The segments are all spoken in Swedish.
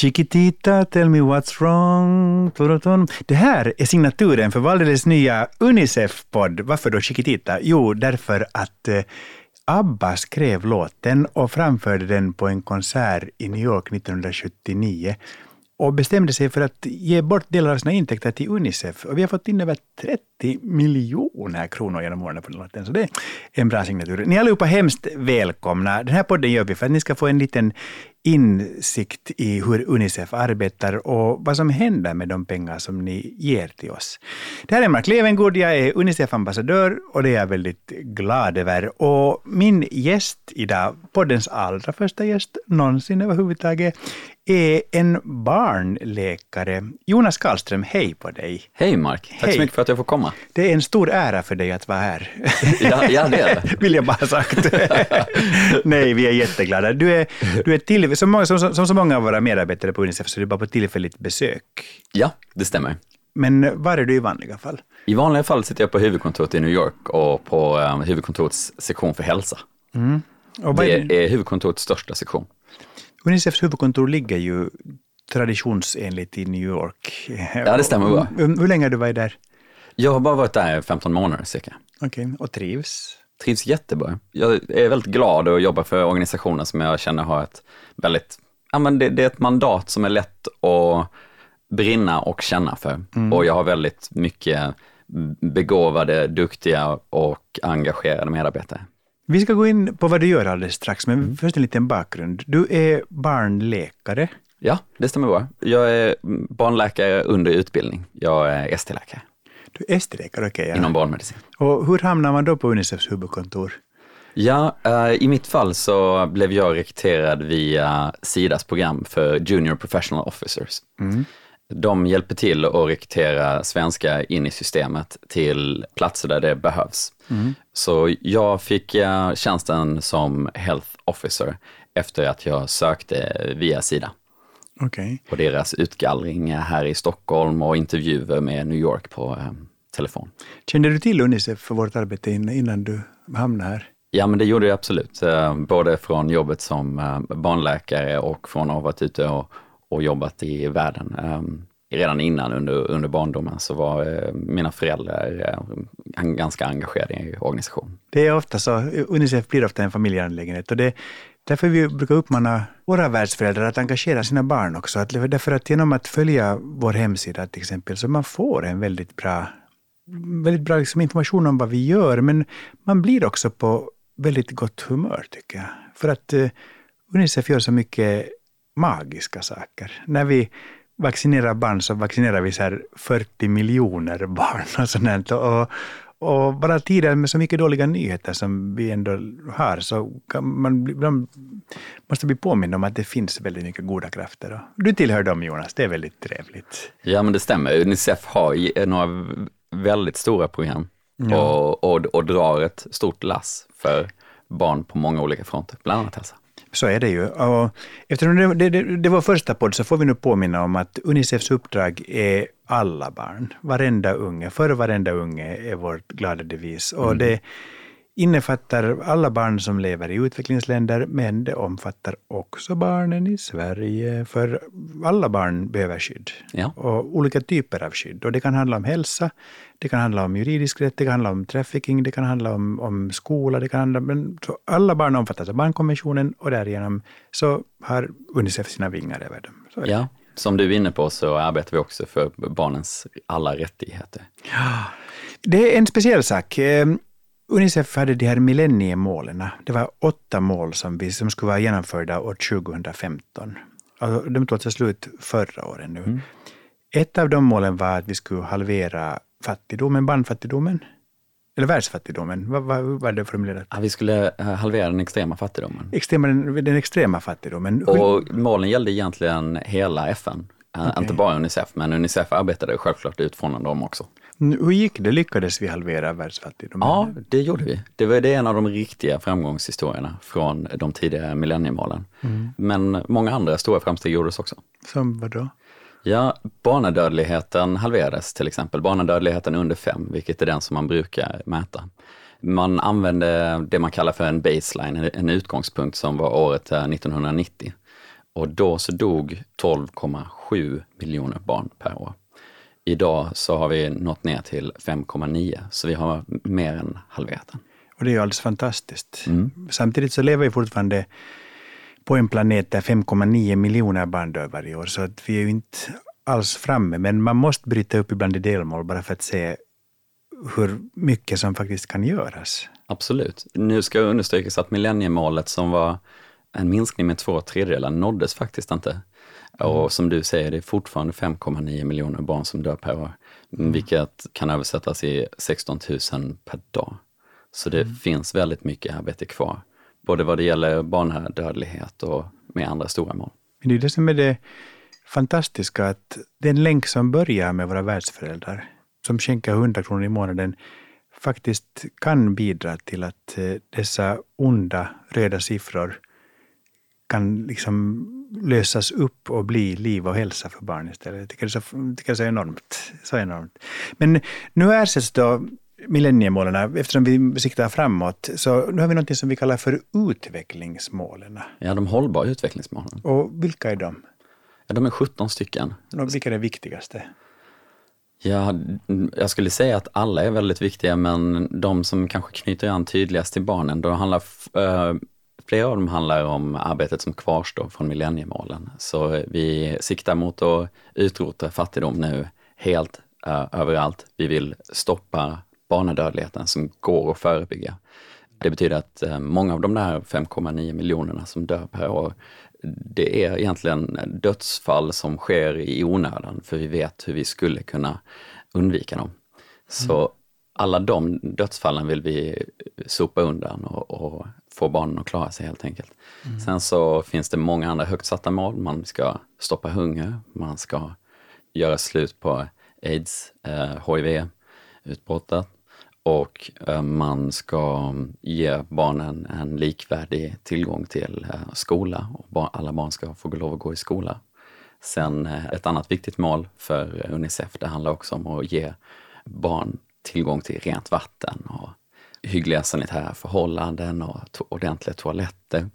Chiquitita, tell me what's wrong. Det här är signaturen för Valdeles nya Unicef-podd. Varför då Chiquitita? Jo, därför att eh, ABBA skrev låten och framförde den på en konsert i New York 1979 och bestämde sig för att ge bort delar av sina intäkter till Unicef. Och vi har fått in över 30 miljoner kronor genom åren på den låten, så det är en bra signatur. Ni är allihopa hemskt välkomna. Den här podden gör vi för att ni ska få en liten insikt i hur Unicef arbetar och vad som händer med de pengar som ni ger till oss. Det här är Mark Levengood, jag är Unicef-ambassadör och det är jag väldigt glad över. Och min gäst idag, poddens allra första gäst någonsin överhuvudtaget, är en barnläkare. Jonas Karlström, hej på dig. Hej Mark, tack hej. så mycket för att jag får komma. Det är en stor ära för dig att vara här. Ja, ja det är det. Vill jag bara ha sagt. Nej, vi är jätteglada. Du är, du är till, som, som, som så många av våra medarbetare på Unicef så är du bara på tillfälligt besök. Ja, det stämmer. Men var är du i vanliga fall? I vanliga fall sitter jag på huvudkontoret i New York och på um, huvudkontorets sektion för hälsa. Mm. det är, är huvudkontorets största sektion. Unicefs huvudkontor ligger ju traditionsenligt i New York. Ja, det stämmer bra. Hur, hur länge har du varit där? Jag har bara varit där i 15 månader cirka. Okej, okay. och trivs? Trivs jättebra. Jag är väldigt glad att jobba för organisationer som jag känner har ett väldigt, ja men det, det är ett mandat som är lätt att brinna och känna för. Mm. Och jag har väldigt mycket begåvade, duktiga och engagerade medarbetare. Vi ska gå in på vad du gör alldeles strax, men mm. först en liten bakgrund. Du är barnläkare. Ja, det stämmer bra. Jag är barnläkare under utbildning. Jag är ST-läkare. Du är ST-läkare, okej. Okay, ja. Inom barnmedicin. Och hur hamnar man då på Unicefs huvudkontor? Ja, uh, i mitt fall så blev jag rekryterad via Sidas program för Junior Professional Officers. Mm. De hjälper till att rekrytera svenskar in i systemet till platser där det behövs. Mm. Så jag fick uh, tjänsten som Health Officer efter att jag sökte via Sida. Okay. Och deras utgallring här i Stockholm och intervjuer med New York på um, telefon. Kände du till Unicef för vårt arbete innan du hamnade här? Ja, men det gjorde jag absolut. Uh, både från jobbet som uh, barnläkare och från att ha varit ute och och jobbat i världen. Redan innan under, under barndomen så var eh, mina föräldrar eh, ganska engagerade i organisationen. Det är ofta så, Unicef blir ofta en familjeangelägenhet och det, därför vi brukar uppmana våra världsföräldrar att engagera sina barn också. Att, därför att genom att följa vår hemsida till exempel så man får en väldigt bra, väldigt bra liksom information om vad vi gör, men man blir också på väldigt gott humör tycker jag. För att eh, Unicef gör så mycket magiska saker. När vi vaccinerar barn så vaccinerar vi så 40 miljoner barn och sånt. Och, och bara tider med så mycket dåliga nyheter som vi ändå har så kan man, man måste bli påmind om att det finns väldigt mycket goda krafter. Du tillhör dem Jonas, det är väldigt trevligt. Ja men det stämmer, Unicef har några väldigt stora program ja. och, och, och drar ett stort lass för barn på många olika fronter, bland annat hälsa. Så är det ju. Och eftersom det, det, det, var första podd så får vi nu påminna om att Unicefs uppdrag är alla barn. Varenda unge, för varenda unge är vårt glada devis. Och mm. det innefattar alla barn som lever i utvecklingsländer, men det omfattar också barnen i Sverige. För alla barn behöver skydd. Ja. Och olika typer av skydd. Och det kan handla om hälsa, det kan handla om juridisk rätt, det kan handla om trafficking, det kan handla om, om skola, det kan handla men så alla barn omfattas av barnkonventionen och därigenom så har Unicef sina vingar över dem. ja, som du är inne på så arbetar vi också för barnens alla rättigheter. Ja, det är en speciell sak. Unicef hade de här millenniemålen. Det var åtta mål som, vi, som skulle vara genomförda år 2015. Alltså, de tog alltså slut förra året nu. Mm. Ett av de målen var att vi skulle halvera fattigdomen, barnfattigdomen. Eller världsfattigdomen, vad, vad, vad är det formulerat? Ja, vi skulle eh, halvera den extrema fattigdomen. Extrema, den, den extrema fattigdomen. Och målen gällde egentligen hela FN. Eh, okay. Inte bara Unicef, men Unicef arbetade självklart utifrån dem också. Hur gick det? Lyckades vi halvera världsfattigdomen? Ja, det gjorde vi. Det var det en av de riktiga framgångshistorierna från de tidigare millenniemålen. Mm. Men många andra stora framsteg gjordes också. Som vad då? Ja, barnadödligheten halverades till exempel. Barnadödligheten under fem, vilket är den som man brukar mäta. Man använde det man kallar för en baseline, en utgångspunkt som var året 1990. Och då så dog 12,7 miljoner barn per år. Idag så har vi nått ner till 5,9, så vi har mer än halverat den. Och det är ju alldeles fantastiskt. Mm. Samtidigt så lever vi fortfarande på en planet där 5,9 miljoner barn dör varje år, så att vi är ju inte alls framme. Men man måste bryta upp ibland i delmål bara för att se hur mycket som faktiskt kan göras. Absolut. Nu ska understrykas att millenniemålet som var en minskning med två tredjedelar nåddes faktiskt inte. Och som du säger, det är fortfarande 5,9 miljoner barn som dör per år, mm. vilket kan översättas i 16 000 per dag. Så det mm. finns väldigt mycket arbete kvar, både vad det gäller barnadödlighet och med andra stora mål. Men det är det som är det fantastiska, att den länk som börjar med våra världsföräldrar, som skänker 100 kronor i månaden, faktiskt kan bidra till att eh, dessa onda röda siffror kan liksom lösas upp och bli liv och hälsa för barn istället. Jag tycker det är så, tycker det är enormt, så enormt. Men nu ersätts då millenniemålen, eftersom vi siktar framåt, så nu har vi något som vi kallar för utvecklingsmålen. Ja, de hållbara utvecklingsmålen. Och vilka är de? Ja, de är 17 stycken. Och vilka är det viktigaste? Ja, jag skulle säga att alla är väldigt viktiga, men de som kanske knyter an tydligast till barnen, då handlar äh, Flera av dem handlar om arbetet som kvarstår från millenniemålen. Så vi siktar mot att utrota fattigdom nu helt uh, överallt. Vi vill stoppa barnadödligheten som går att förebygga. Det betyder att uh, många av de där 5,9 miljonerna som dör per år, det är egentligen dödsfall som sker i onödan, för vi vet hur vi skulle kunna undvika dem. Så mm alla de dödsfallen vill vi sopa undan och, och få barnen att klara sig helt enkelt. Mm. Sen så finns det många andra högt satta mål. Man ska stoppa hunger, man ska göra slut på aids, eh, hiv-utbrottet och eh, man ska ge barnen en likvärdig tillgång till eh, skola och bar alla barn ska få lov att gå i skola. Sen eh, ett annat viktigt mål för Unicef, det handlar också om att ge barn tillgång till rent vatten och hyggliga sanitära förhållanden och to ordentliga toaletter.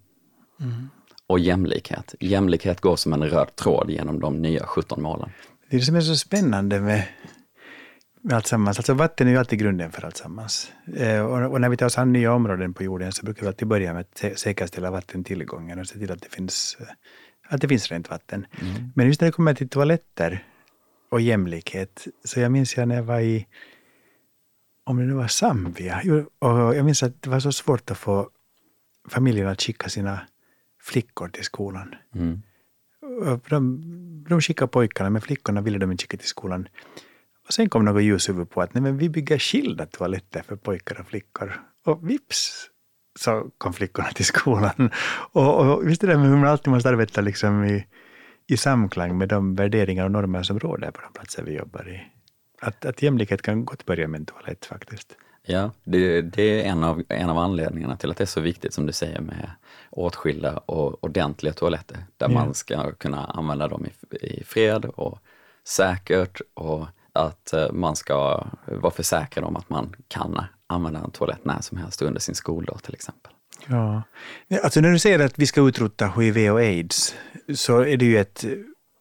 Mm. Och jämlikhet. Jämlikhet går som en röd tråd genom de nya 17 målen. Det är det som är så spännande med, med allt sammans. Alltså vatten är ju alltid grunden för allt sammans. Eh, och, och, när vi tar oss an nya områden på jorden så brukar vi alltid börja med att säkerställa vattentillgången och se till att det finns, att det finns rent vatten. Mm. Men just när det kommer till toaletter och jämlikhet, så jag minns jag när jag var i om det nu var Zambia. Och jag minns att det var så svårt att få familjerna att skicka sina flickor till skolan. Mm. De, de skickade pojkarna, men flickorna ville de inte skicka till skolan. Och sen kom något ljushuvud på att nej, men vi bygger skilda toaletter för pojkar och flickor. Och vips så kom flickorna till skolan. Och, och visst är det med hur man alltid måste arbeta liksom i, i samklang med de värderingar och normer som råder på de platser vi jobbar i. Att, att jämlikhet kan gott börja med en toalett faktiskt. Ja, det, det, är en av, en av anledningarna till att det är så viktigt som du säger med åtskilda och ordentliga toaletter där ja. man ska kunna använda dem i, i fred och säkert och att eh, man ska vara försäkrad om att man kan använda en toalett när som helst under sin skoldag till exempel. Ja, alltså när du säger att vi ska utrota hiv och aids så är det ju ett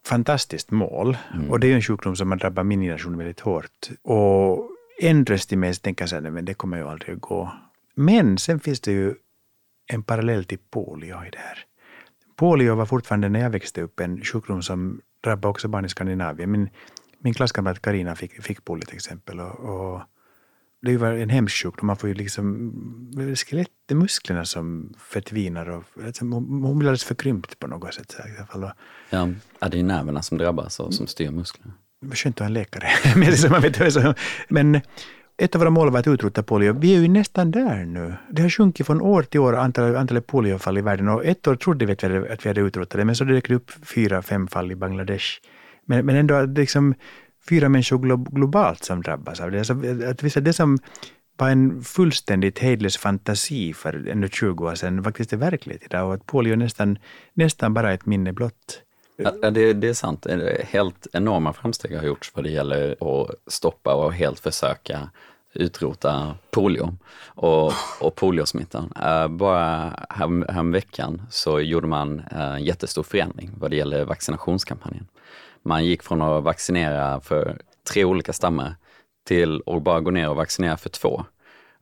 fantastiskt mål. Mm. Och det är ju en sjukdom som har drabbat min generation väldigt hårt. Och en röst i mig tänker så här, det kommer ju aldrig att gå. Men sen finns det ju en parallell till polio i det här. Polio var fortfarande när jag växte upp en sjukdom som drabbade också barn i Skandinavien. Min, min klasskamrat Karina fick, fick polio till exempel. Och, och det var en hemsk sjukdom. Man får ju liksom skelettmusklerna som förtvinar. Och, alltså, hon blir alldeles förkrympt på något sätt. I alla fall. Ja, det är nerverna som drabbas och som styr musklerna. Det var skönt att ha en läkare. Liksom, Men ett av våra mål var att utrota polio. Vi är ju nästan där nu. Det har sjunkit från år till år antalet, antalet poliofall i världen. Och ett år trodde vi att vi hade, att vi hade utrotat det, men så dök det upp fyra, fem fall i Bangladesh. Men, men ändå, liksom, fyra människor globalt som drabbas av det. Alltså, att visa det som var en fullständigt hejdlös fantasi för ännu 20 år sedan faktiskt är verkligt idag och att polio nästan, nästan bara ett minne blott. Ja, det, det, är sant. Eh, helt enorma framsteg har gjorts vad det gäller att stoppa och helt försöka utrota polio och, och poliosmittan. Eh, bara härom, så gjorde man en jättestor förändring vad det gäller vaccinationskampanjen. Man gick från att vaccinera för tre olika stammar till att bara gå ner och vaccinera för två.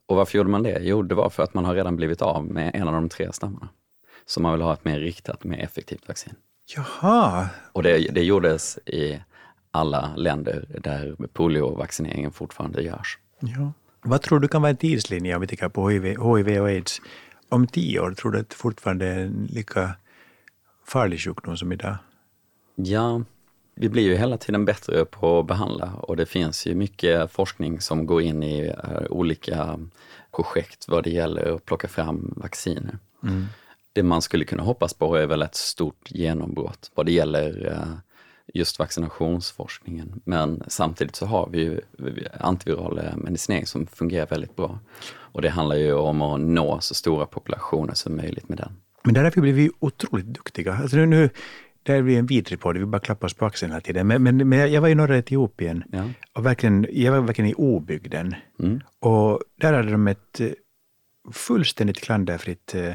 Och varför gjorde man det? Jo, det var för att man har redan blivit av med en av de tre stammarna. Så man vill ha ett mer riktat, mer effektivt vaccin. Jaha. Och det, det gjordes i alla länder där poliovaccineringen fortfarande görs. Ja. Vad tror du kan vara en tidslinje om vi tittar på HIV, HIV och aids? Om tio år, tror du att det fortfarande är en lika farlig sjukdom som idag? Ja, vi blir ju hela tiden bättre på att behandla och det finns ju mycket forskning som går in i uh, olika projekt vad det gäller att plocka fram vacciner. Mm. Det man skulle kunna hoppas på är väl ett stort genombrott vad det gäller uh, just vaccinationsforskningen. Men samtidigt så har vi ju antiviral medicinering som fungerar väldigt bra. Och det handlar ju om att nå så stora populationer som möjligt med den. Men där har vi blivit otroligt duktiga. Alltså nu, nu, det blir en vidrig podd, vi bara klappar oss på axeln hela tiden. Men, men, men jag var i norra Etiopien ja. och verkligen, jag var verkligen i obygden. Mm. Och där hade de ett eh, fullständigt klanderfritt eh,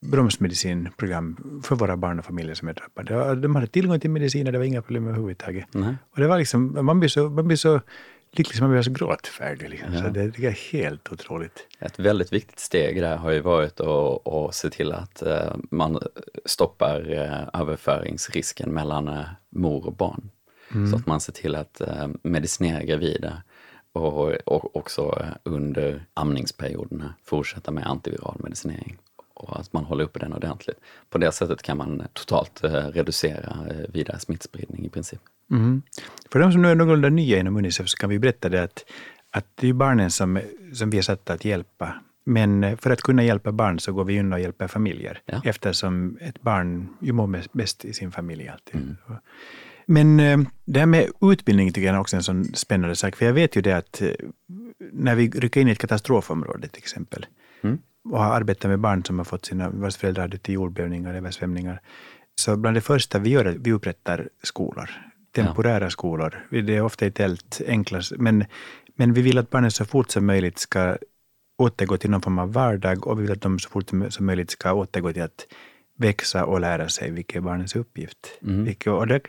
bromsmedicinprogram för våra barn och familjer som är drabbade. De hade tillgång till mediciner, det var inga problem överhuvudtaget. Nej. Och det var liksom, man blir så, man blir så så man blir så gråtfärdig. Liksom. Ja. Så det, det, är helt otroligt. Ett väldigt viktigt steg där har ju varit att, att se till att uh, man stoppar uh, överföringsrisken mellan uh, mor och barn. Mm. Så att man ser till att medicinera gravida och, och också under amningsperioderna fortsätta med antiviral medicinering och att man håller uppe den ordentligt. På det sättet kan man totalt eh, reducera eh, vidare smittspridning i princip. Mm. För de som nu är någorlunda nya inom Unicef så kan vi berätta det att, att det är barnen som, som vi är satta att hjälpa. Men eh, för att kunna hjälpa barn så går vi in och hjälper familjer ja. eftersom ett barn ju mår bäst i sin familj alltid. Mm. Men det här med utbildning tycker jag är också en sån spännande sak. För jag vet ju det att när vi rycker in i ett katastrofområde till exempel, mm och har arbetat med barn som har fått sina, vars föräldrar dött i jordbävningar, översvämningar. Så bland det första vi gör är att vi upprättar skolor, temporära ja. skolor. Det är ofta i tält, enklast, men, men vi vill att barnen så fort som möjligt ska återgå till någon form av vardag och vi vill att de så fort som möjligt ska återgå till att växa och lära sig, vilket är barnens uppgift. Mm. Vilket, och det,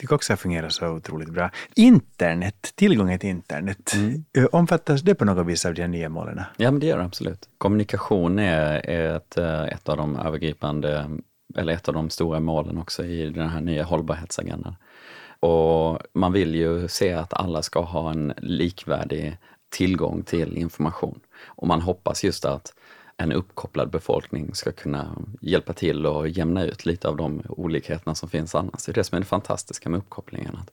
tycker också fungerar så otroligt bra. Internet, tillgången till internet, mm. Eh, omfattas det på något vis av de nya målen? Ja, men det gör det absolut. Kommunikation är, ett, eh, ett av de övergripande, eller ett av de stora målen också i den här nya hållbarhetsagendan. Och man vill ju se att alla ska ha en likvärdig tillgång till information. Och man hoppas just att en uppkopplad befolkning ska kunna hjälpa till och jämna ut lite av de olikheterna som finns annars. Det är det som är det fantastiska med uppkopplingen. Att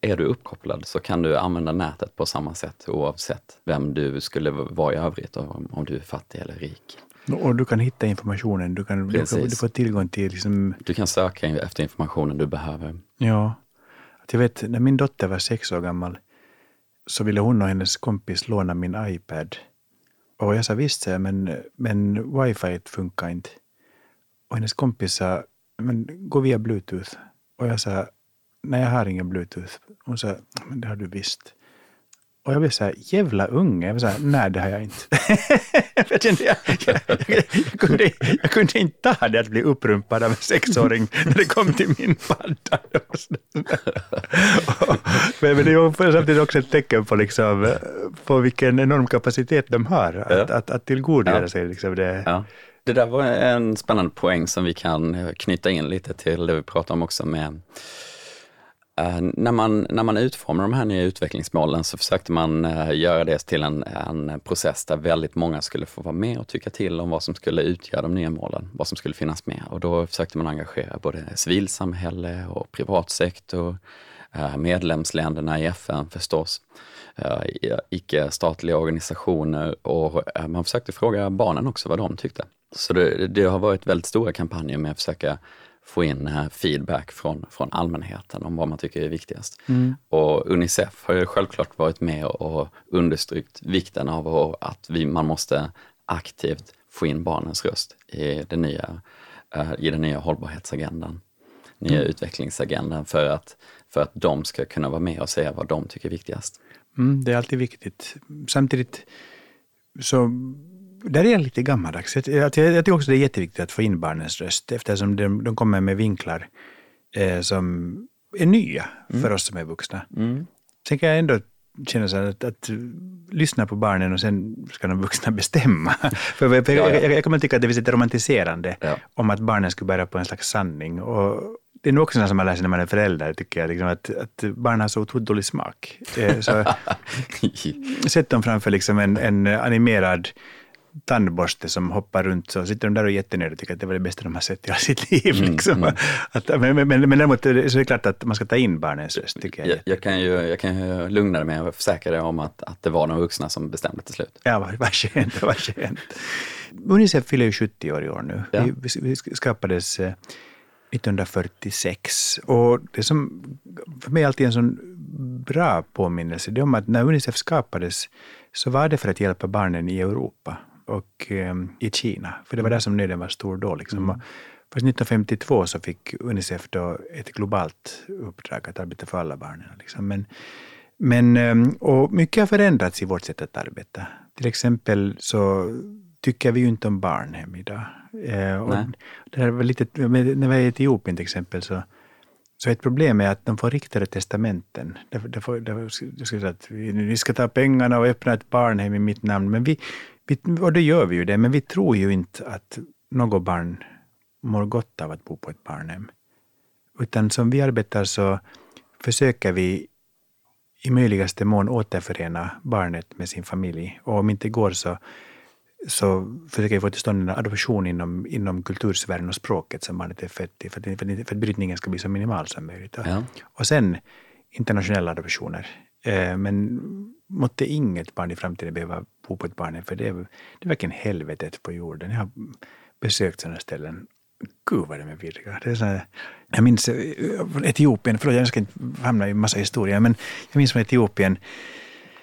är du uppkopplad så kan du använda nätet på samma sätt oavsett vem du skulle vara i övrigt, om du är fattig eller rik. Och du kan hitta informationen, du, kan, du, du får tillgång till... Liksom... Du kan söka efter informationen du behöver. Ja. Jag vet, när min dotter var sex år gammal så ville hon och hennes kompis låna min iPad och jag sa visst, men, men wifi funkar inte. Och hennes kompis sa, men gå via bluetooth. Och jag sa, nej jag har ingen bluetooth. Hon sa, men det har du visst. Och jag blev så här, jävla unge. Jag var så här, nej det har jag inte. jag, kände, jag, jag, jag, kunde, jag kunde inte ta det att bli upprumpad av en sexåring när det kom till min padda. men, men det är samtidigt också ett tecken på, liksom, på vilken enorm kapacitet de har att, ja. att, att tillgodogöra ja. sig liksom det. Ja. Det där var en spännande poäng som vi kan knyta in lite till det vi pratade om också med Eh, när, man, när man utformar de här nya utvecklingsmålen så försökte man eh, göra det till en, en process där väldigt många skulle få vara med och tycka till om vad som skulle utgöra de nya målen, vad som skulle finnas med. Och då försökte man engagera både civilsamhälle och privatsektor, eh, medlemsländerna i FN förstås, icke-statliga organisationer och man försökte fråga barnen också vad de tyckte. Så det, det har varit väldigt stora kampanjer med att försöka få in feedback från, från allmänheten om vad man tycker är viktigast. Mm. Och Unicef har ju självklart varit med och understrykt vikten av att vi, man måste aktivt få in barnens röst i den nya, uh, i den nya hållbarhetsagendan, nya mm. utvecklingsagendan för att, för att de ska kunna vara med och säga vad de tycker är viktigast. Mm, det är alltid viktigt. Samtidigt så där är jag lite gammaldags. Jag, jag, jag tycker också det är jätteviktigt att få in barnens röst eftersom de, de kommer med vinklar eh, som är nya mm. för oss som är vuxna. Mm. Sen kan jag ändå känna så att, att, lyssna på barnen och sen ska de vuxna bestämma. för jag, jag, jag, kommer tycka att det finns ett romantiserande ja. om att barnen skulle bära på en slags sanning. Och det är nog också något som man lär sig när man är förälder, tycker jag, liksom att, att barn har så otroligt dålig smak. Eh, så, sätt dem framför liksom en, en animerad tandborste som hoppar runt så sitter de där och är jättenöjda och tycker att det var det bästa de har sett i hela sitt liv. Mm, liksom. mm. Att, men, men, men däremot så är det klart att man ska ta in barnens röst. Tycker jag. Jag, jag, kan ju, jag kan ju lugna dig med och försäkra dig om att, att det var de vuxna som bestämde till slut. Ja, vad, skönt. Vad skönt. Unicef fyller ju 70 år i år nu. Ja. Vi, vi skapades 1946 eh, och det som för mig alltid är en sån bra påminnelse det är om att när Unicef skapades så var det för att hjälpa barnen i Europa och eh, i Kina. För det var där som nöden var stor då. Liksom. Mm. Först 1952 så fick Unicef då ett globalt uppdrag att arbeta för alla barnen. Liksom. Men, men, ehm, och mycket har förändrats i vårt sätt att arbeta. Till exempel så tycker vi ju inte om barnhem idag. Eh, och det här var lite, när vi är i Etiopien till exempel så så ett problem är att de får riktade testamenten. Det, det får, det, det ska att vi, vi ska ta pengarna och öppna ett barnhem i mitt namn. Men vi, vi, och det gör vi ju det, men vi tror ju inte att något barn mår gott av att bo på ett barnhem. Utan som vi arbetar så försöker vi i möjligaste mån återförena barnet med sin familj. Och om inte går så, så försöker vi få till stånd en adoption inom, inom kultursfären och språket som barnet är fött i, för att, för att brytningen ska bli så minimal som möjligt. Ja. Och sen internationella adoptioner. Eh, men måtte inget barn i framtiden behöva bo på ett barnhem, för det är, det är verkligen helvetet på jorden. Jag har besökt sådana ställen. Gud vad de är vidriga. Det är så jag minns eh, Etiopien, förlåt jag ska inte hamna i massa historier, men jag minns från Etiopien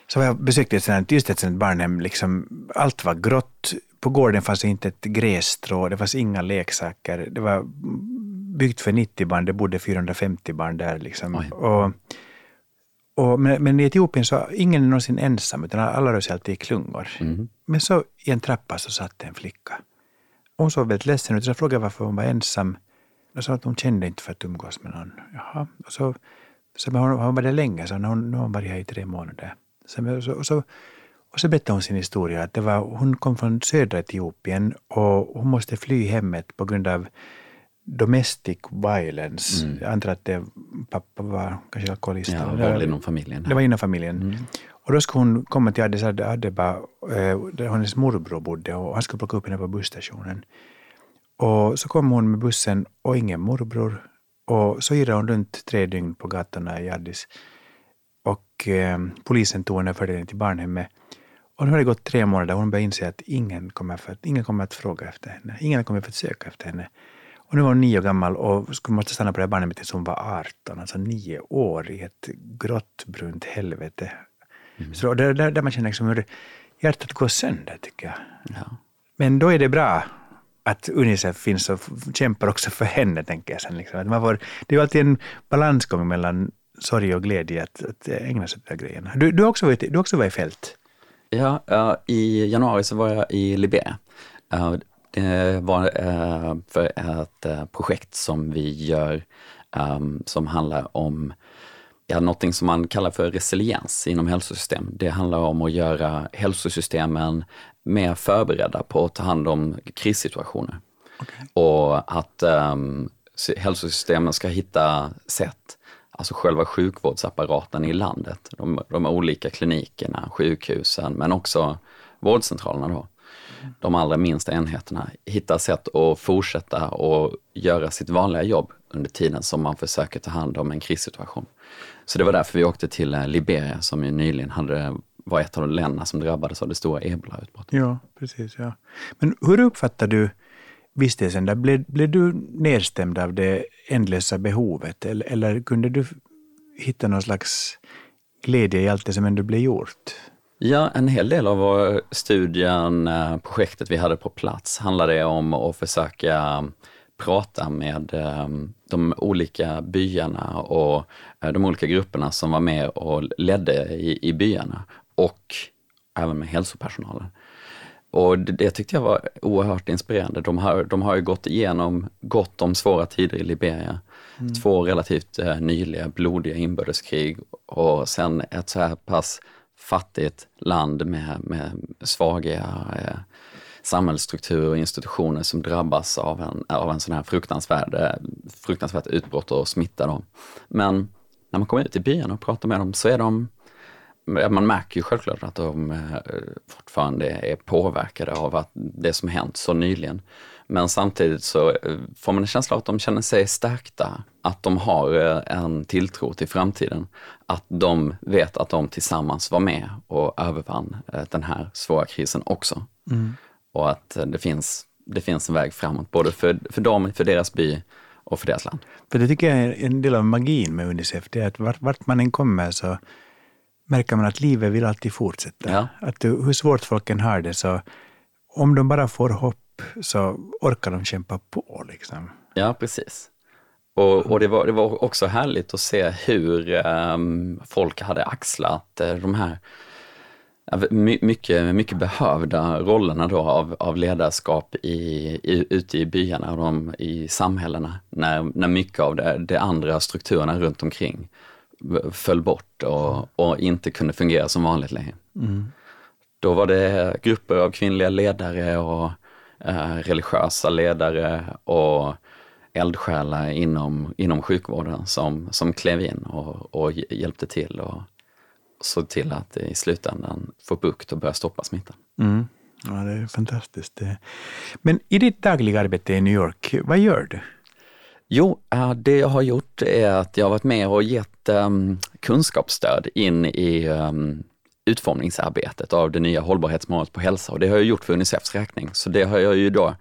så jag besökte ett sådant, just ett sådant barnhem, liksom, allt var grått. På gården fanns inte ett grässtrå, det fanns inga leksaker. Det var byggt för 90 barn, det bodde 450 barn där. Liksom. Och, och, men, men, i Etiopien så ingen är någonsin ensam, utan alla rör sig alltid i klungor. Mm. Men så i en trappa så satt en flicka. Hon såg väldigt ledsen ut, så jag frågade varför hon var ensam. Och sa att hon kände inte för att umgås med någon. Jaha. Och så, så men hon, hon var där länge, så hon, nu har hon varit här i tre månader. Så, så, och, så, och så berättade hon sin historia. Att det var, hon kom från södra Etiopien och hon måste fly hemmet på grund av domestic violence. Mm. Jag antar att det, pappa var kanske alkoholist. Ja, våld inom familjen. Det var inom familjen. Mm. Och då skulle hon komma till Addis Abeba, eh, där hennes morbror bodde och han skulle plocka upp henne på busstationen. Och så kom hon med bussen och ingen morbror. Och så irrade hon runt tre dygn på gatorna i Addis. Och eh, polisen tog henne och förde henne till barnhemmet. Och nu har det gått tre månader och hon börjar inse att ingen kommer, för, ingen kommer att fråga efter henne. Ingen kommer att söka efter henne. Och nu var hon nio år gammal och skulle måste stanna på det här barnhemmet tills hon var 18, alltså nio år i ett grått brunt helvete. Mm. Så där, där, där man känner liksom hur hjärtat går sönder, tycker jag. Ja. Men då är det bra att Unicef finns och kämpar också för henne, tänker jag sen. Liksom. Att man får, det är ju alltid en balansgång mellan sorg och glädje att, att ägna sig åt de här grejerna. Du, du, har också varit, du också varit i fält. Ja, uh, i januari så var jag i Liberia. Uh, det var uh, för ett projekt som vi gör um, som handlar om ja, någonting som man kallar för resiliens inom hälsosystem. Det handlar om att göra hälsosystemen mer förberedda på att ta hand om krissituationer. Okay. Och att um, hälsosystemen ska hitta sätt alltså själva sjukvårdsapparaten i landet, de, de olika klinikerna, sjukhusen, men också vårdcentralerna då, de allra minsta enheterna, hitta sätt att fortsätta och göra sitt vanliga jobb under tiden som man försöker ta hand om en krissituation. Så det var därför vi åkte till eh, Liberia som ju nyligen hade, var ett av de länderna som drabbades av det stora ebolautbrottet. Ja, precis. Ja. Men hur uppfattar du vistelsen där, blev, blev du nedstämd av det ändlösa behovet eller, eller kunde du hitta någon slags glädje i allt det som ändå blev gjort? Ja, en hel del av studien, eh, projektet vi hade på plats, handlade om att försöka prata med ehm, de olika byarna och eh, de olika grupperna som var med och ledde i, i byarna och även med hälsopersonalen. Och det, det, tyckte jag var oerhört inspirerande. De har, de har ju gått igenom gott om svåra tider i Liberia. Mm. Två relativt eh, nyliga blodiga inbördeskrig och sen ett så här pass fattigt land med, med svaga eh, samhällsstrukturer och institutioner som drabbas av en, av en sån här fruktansvärd, eh, fruktansvärt utbrott och smitta. Då. Men när man kommer ut i byarna och pratar med dem så är de man märker ju självklart att de eh, fortfarande är påverkade av att det som hänt så nyligen. Men samtidigt så eh, får man en känsla av att de känner sig stärkta, att de har en tilltro till framtiden, att de vet att de tillsammans var med och övervann den här svåra krisen också. Mm och att det finns, det finns en väg framåt, både för, för dem, för deras by och för deras land. För det tycker jag är en del av magin med Unicef, det är att vart, vart man än kommer så märker man att livet vill alltid fortsätta. Ja. Att hur svårt folk än har det, så om de bara får hopp så orkar de kämpa på. Liksom. Ja, precis. Och, och det, var, det var också härligt att se hur um, folk hade axlat uh, de här mycket, mycket behövda rollerna då av, av ledarskap i, i, ute i byarna och de, i samhällena, när, när mycket av det, det andra strukturerna runt omkring föll bort och, och inte kunde fungera som vanligt längre. Mm. Då var det grupper av kvinnliga ledare och eh, religiösa ledare och eldsjälar inom, inom sjukvården som, som klev in och, och hjälpte till. Och, såg till att i slutändan få bukt och börja stoppa smittan. Mm. Ja, det är fantastiskt. Men i ditt dagliga arbete i New York, vad gör du? Jo, det jag har gjort är att jag har varit med och gett um, kunskapsstöd in i um, utformningsarbetet av det nya hållbarhetsmålet på hälsa och det har jag gjort för Unicefs räkning. Så det har jag ju då,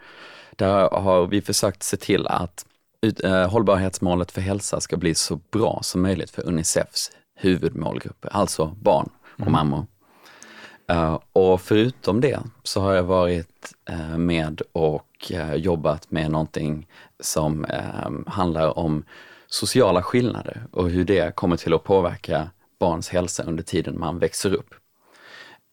där har vi försökt se till att ut, uh, hållbarhetsmålet för hälsa ska bli så bra som möjligt för Unicefs huvudmålgrupper, alltså barn och mm. mammor. Uh, och förutom det så har jag varit uh, med och uh, jobbat med någonting som handlar om sociala skillnader och hur det kommer till att påverka barns hälsa under tiden man växer upp.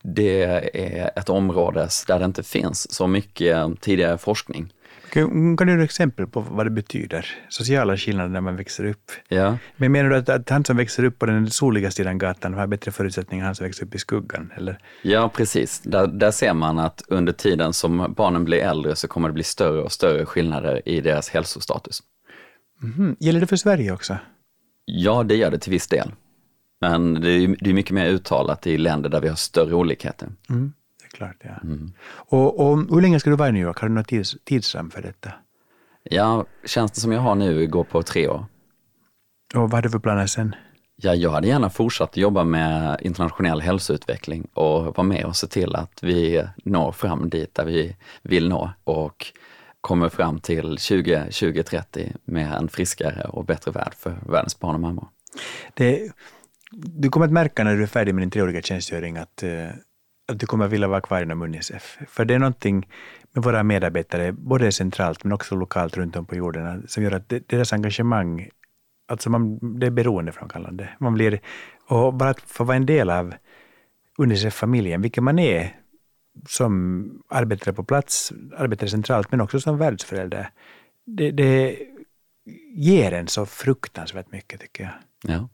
Det är ett område där det inte finns så mycket tidigare forskning. Kan, du ge exempel på vad det betyder? Sociala skillnader när man växer upp. Ja. Men menar du att, att han som växer upp på den soliga sidan gatan har bättre förutsättningar än han som växer upp i skuggan? Eller? Ja, precis. Där, där ser man att under tiden som barnen blir äldre så kommer det bli större och större skillnader i deras hälsostatus. Mm. Gäller det för Sverige också? Ja, det gör det till viss del. Men det är, det är mycket mer uttalat i länder där vi har större olikheter. Mm klart. Ja. Mm. Och, och, hur länge ska du vara i New York? Har du någon tids, tidsram för detta? Ja, tjänsten som jag har nu går på tre år. Och vad har du för planer sen? Ja, jag hade gärna fortsatt jobba med internationell hälsoutveckling och vara med och se till att vi når fram dit där vi vill nå och kommer fram till 2030 med en friskare och bättre värld för världens barn och mammor. Det, du kommer att märka när du är färdig med din treåriga tjänstgöring att eh, att du kommer att vilja vara kvar inom Unicef. För det är någonting med våra medarbetare, både centralt men också lokalt runt om på jorden, som gör att deras engagemang, alltså man, det är beroendeframkallande. Man blir, och bara att få vara en del av Unicef-familjen, vilken man är som arbetare på plats, arbetare centralt, men också som världsförälder, det, det ger en så fruktansvärt mycket, tycker jag. Ja.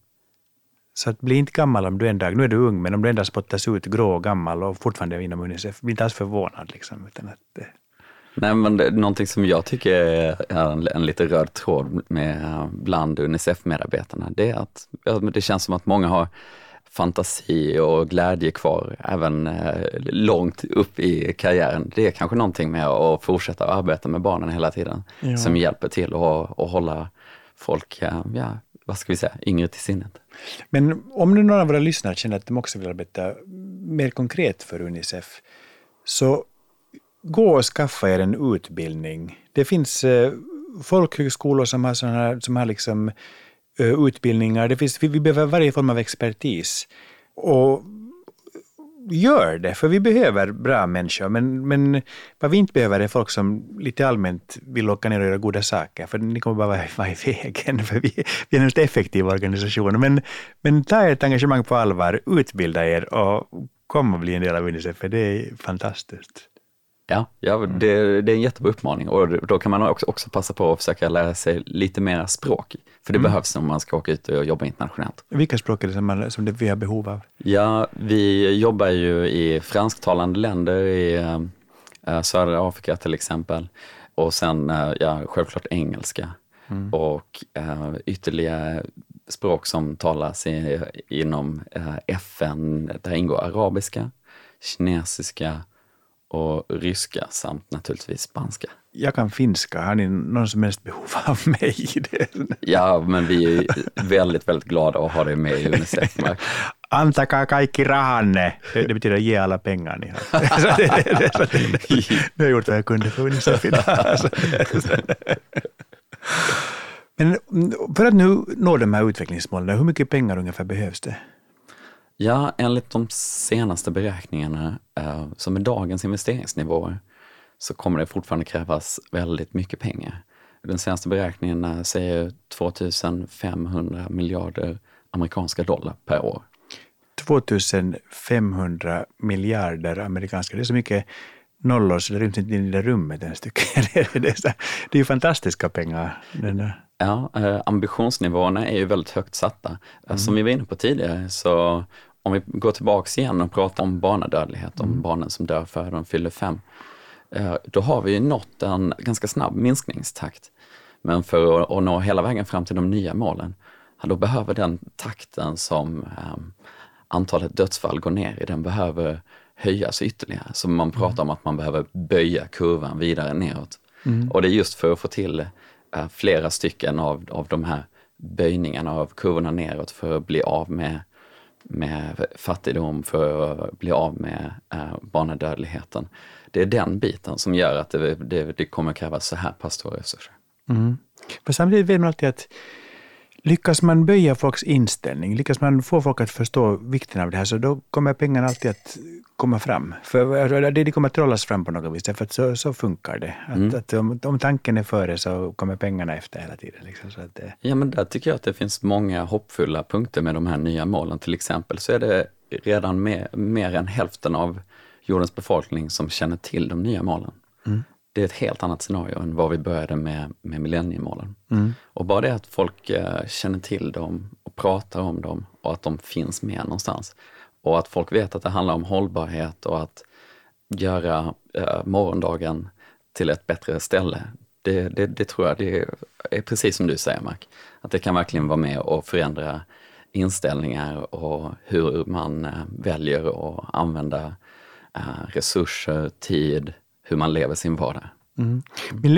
Så att bli inte gammal om du en dag, nu är du ung, men om du en dag spottas ut grå och gammal och fortfarande är inom Unicef, bli inte alls förvånad. Liksom, utan att. Nej, men det, någonting som jag tycker är en, en lite röd tråd med bland Unicef-medarbetarna, det är att det känns som att många har fantasi och glädje kvar även eh, långt upp i karriären. Det är kanske någonting med att fortsätta arbeta med barnen hela tiden ja. som hjälper till att, att hålla folk ja, vad ska vi säga, yngre till sinnet. Men om nu några av våra lyssnare känner att de också vill arbeta mer konkret för Unicef, så gå och skaffa er en utbildning. Det finns eh, folkhögskolor som har, såna här, som har liksom, eh, utbildningar. Det finns, vi, vi behöver varje form av expertis. Och gör det, för vi behöver bra människor. Men, men vad vi inte behöver är folk som lite allmänt vill åka ner och göra goda saker, för ni kommer bara vara, i vägen, för vi, vi är en effektiv organisation. Men, men ta ert engagemang på allvar, utbilda er och kom och bli en del av Unicef, för det är fantastiskt. Ja, ja det, det är en jättebra uppmaning och då kan man också, också passa på att försöka lära sig lite mera språk. För det mm. behövs om man ska åka ut och jobba internationellt. Vilka språk är det som, man, som det vi har behov av? Ja, vi jobbar ju i fransktalande länder i äh, södra Afrika till exempel. Och sen äh, ja, självklart engelska. Mm. Och äh, ytterligare språk som talas i, inom FN, där ingår arabiska, kinesiska, och ryska samt naturligtvis spanska. Jag kan finska, har ni någon som helst behov av mig? Ja, men vi är väldigt, väldigt glada att ha dig med i Unicef. Antakaa kaikki rahanne. Det betyder ge alla pengar ni har. Nu har jag gjort vad jag kunde för Unicef. Men för att nu nå de här utvecklingsmålen, hur mycket pengar ungefär behövs det? Ja, enligt de senaste beräkningarna, eh, som är dagens investeringsnivåer, så kommer det fortfarande krävas väldigt mycket pengar. Den senaste beräkningen säger 2500 miljarder amerikanska dollar per år. 2500 miljarder amerikanska, det är så mycket nollor så det ryms inte in i det rummet ens tycker jag. Det är, ju fantastiska pengar. Ja, eh, ambitionsnivåerna är ju väldigt högt satta. Mm. Som vi var inne på tidigare så om vi går tillbaks igen och pratar om barnadödlighet, om mm. barnen som dör före de fyller fem, eh, då har vi nått en ganska snabb minskningstakt. Men för att nå hela vägen fram till de nya målen, då behöver den takten som ehm, antalet dödsfall går ner i, den behöver höjas ytterligare. Så man pratar mm. om att man behöver böja kurvan vidare neråt. Mm. Och det är just för att få till eh, flera stycken av, av de här böjningarna av kurvorna neråt för att bli av med med fattigdom, för att bli av med eh, barnadödligheten. Det är den biten som gör att det, det, det kommer krävas så här pass stora resurser. Mm. Men samtidigt vet man alltid att lyckas man böja folks inställning, lyckas man få folk att förstå vikten av det här, så då kommer pengarna alltid att komma fram. För det kommer att trollas fram på något vis, för så, så funkar det. Att, mm. att om, om, tanken är före så kommer pengarna efter hela tiden. Liksom, så att det... Ja, men där tycker jag att det finns många hoppfulla punkter med de här nya målen. Till exempel så är det redan mer, mer än hälften av jordens befolkning som känner till de nya målen. Det är ett helt annat scenario än vad vi började med, med millenniemålen. Mm. Och bara det att folk uh, känner till dem och pratar om dem och att de finns med någonstans och att folk vet att det handlar om hållbarhet och att göra eh, morgondagen till ett bättre ställe. Det, det, det, tror jag det är precis som du säger Mark, att det kan verkligen vara med och förändra inställningar och hur man eh, väljer att använda eh, resurser, tid, hur man lever sin vardag. Mm.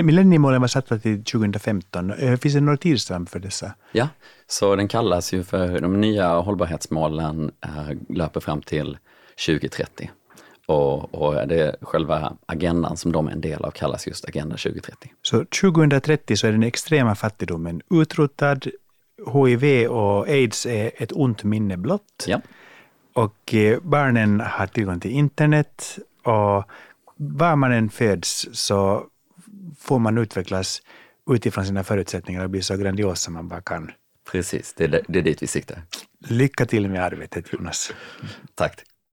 Millenniemålen var satta till 2015. Eh, finns det några tidsram för dessa? Ja, så den kallas ju för de nya hållbarhetsmålen äh, löper fram till 2030. Och, och det själva agendan som de är en del av kallas just Agenda 2030. Så 2030 så är den extrema fattigdomen utrotad, HIV och aids är ett ont minne blott. Ja. Och eh, barnen har tillgång till internet och var man än föds så får man utvecklas utifrån sina förutsättningar och bli så grandios som man bara kan. Precis, det är, det är dit vi siktar. Lycka till med arbetet Jonas. Tack.